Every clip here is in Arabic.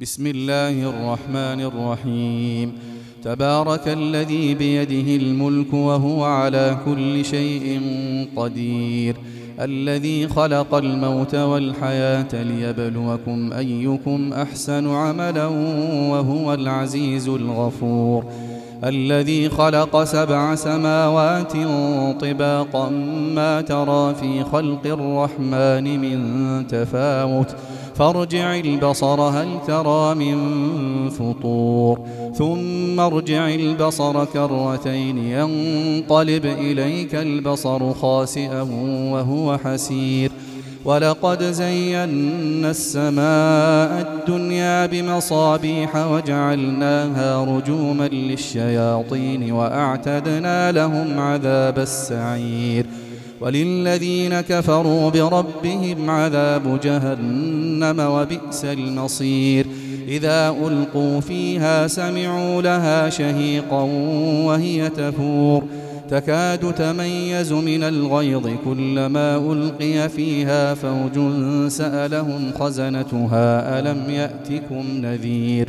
بسم الله الرحمن الرحيم. تبارك الذي بيده الملك وهو على كل شيء قدير. الذي خلق الموت والحياة ليبلوكم أيكم أحسن عملا وهو العزيز الغفور. الذي خلق سبع سماوات طباقا ما ترى في خلق الرحمن من تفاوت. فارجع البصر هل ترى من فطور ثم ارجع البصر كرتين ينقلب إليك البصر خاسئا وهو حسير ولقد زينا السماء الدنيا بمصابيح وجعلناها رجوما للشياطين وأعتدنا لهم عذاب السعير وللذين كفروا بربهم عذاب جهنم وبئس المصير. إذا ألقوا فيها سمعوا لها شهيقا وهي تفور. تكاد تميز من الغيظ كلما ألقي فيها فوج سألهم خزنتها ألم يأتكم نذير.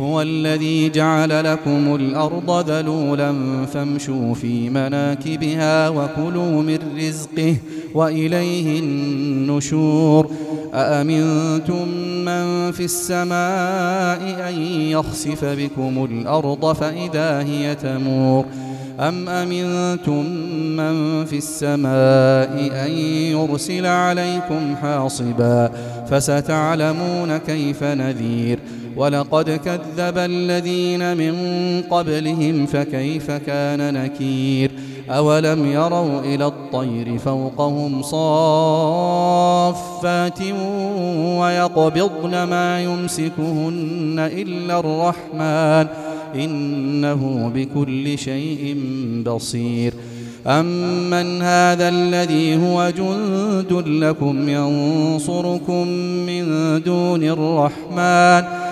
هو الذي جعل لكم الأرض ذلولا فامشوا في مناكبها وكلوا من رزقه وإليه النشور. أأمنتم من في السماء أن يخسف بكم الأرض فإذا هي تمور؟ أم أمنتم من في السماء أن يرسل عليكم حاصبا فستعلمون كيف نذير؟ ولقد كذب الذين من قبلهم فكيف كان نكير أولم يروا إلى الطير فوقهم صافات ويقبضن ما يمسكهن إلا الرحمن إنه بكل شيء بصير أمن هذا الذي هو جند لكم ينصركم من دون الرحمن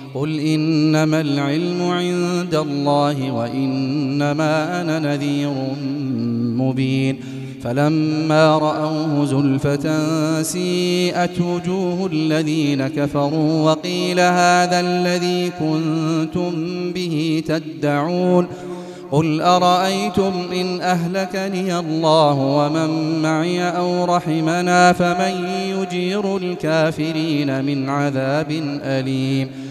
قل إنما العلم عند الله وإنما أنا نذير مبين فلما رأوه زلفة سيئت وجوه الذين كفروا وقيل هذا الذي كنتم به تدعون قل أرأيتم إن أهلكني الله ومن معي أو رحمنا فمن يجير الكافرين من عذاب أليم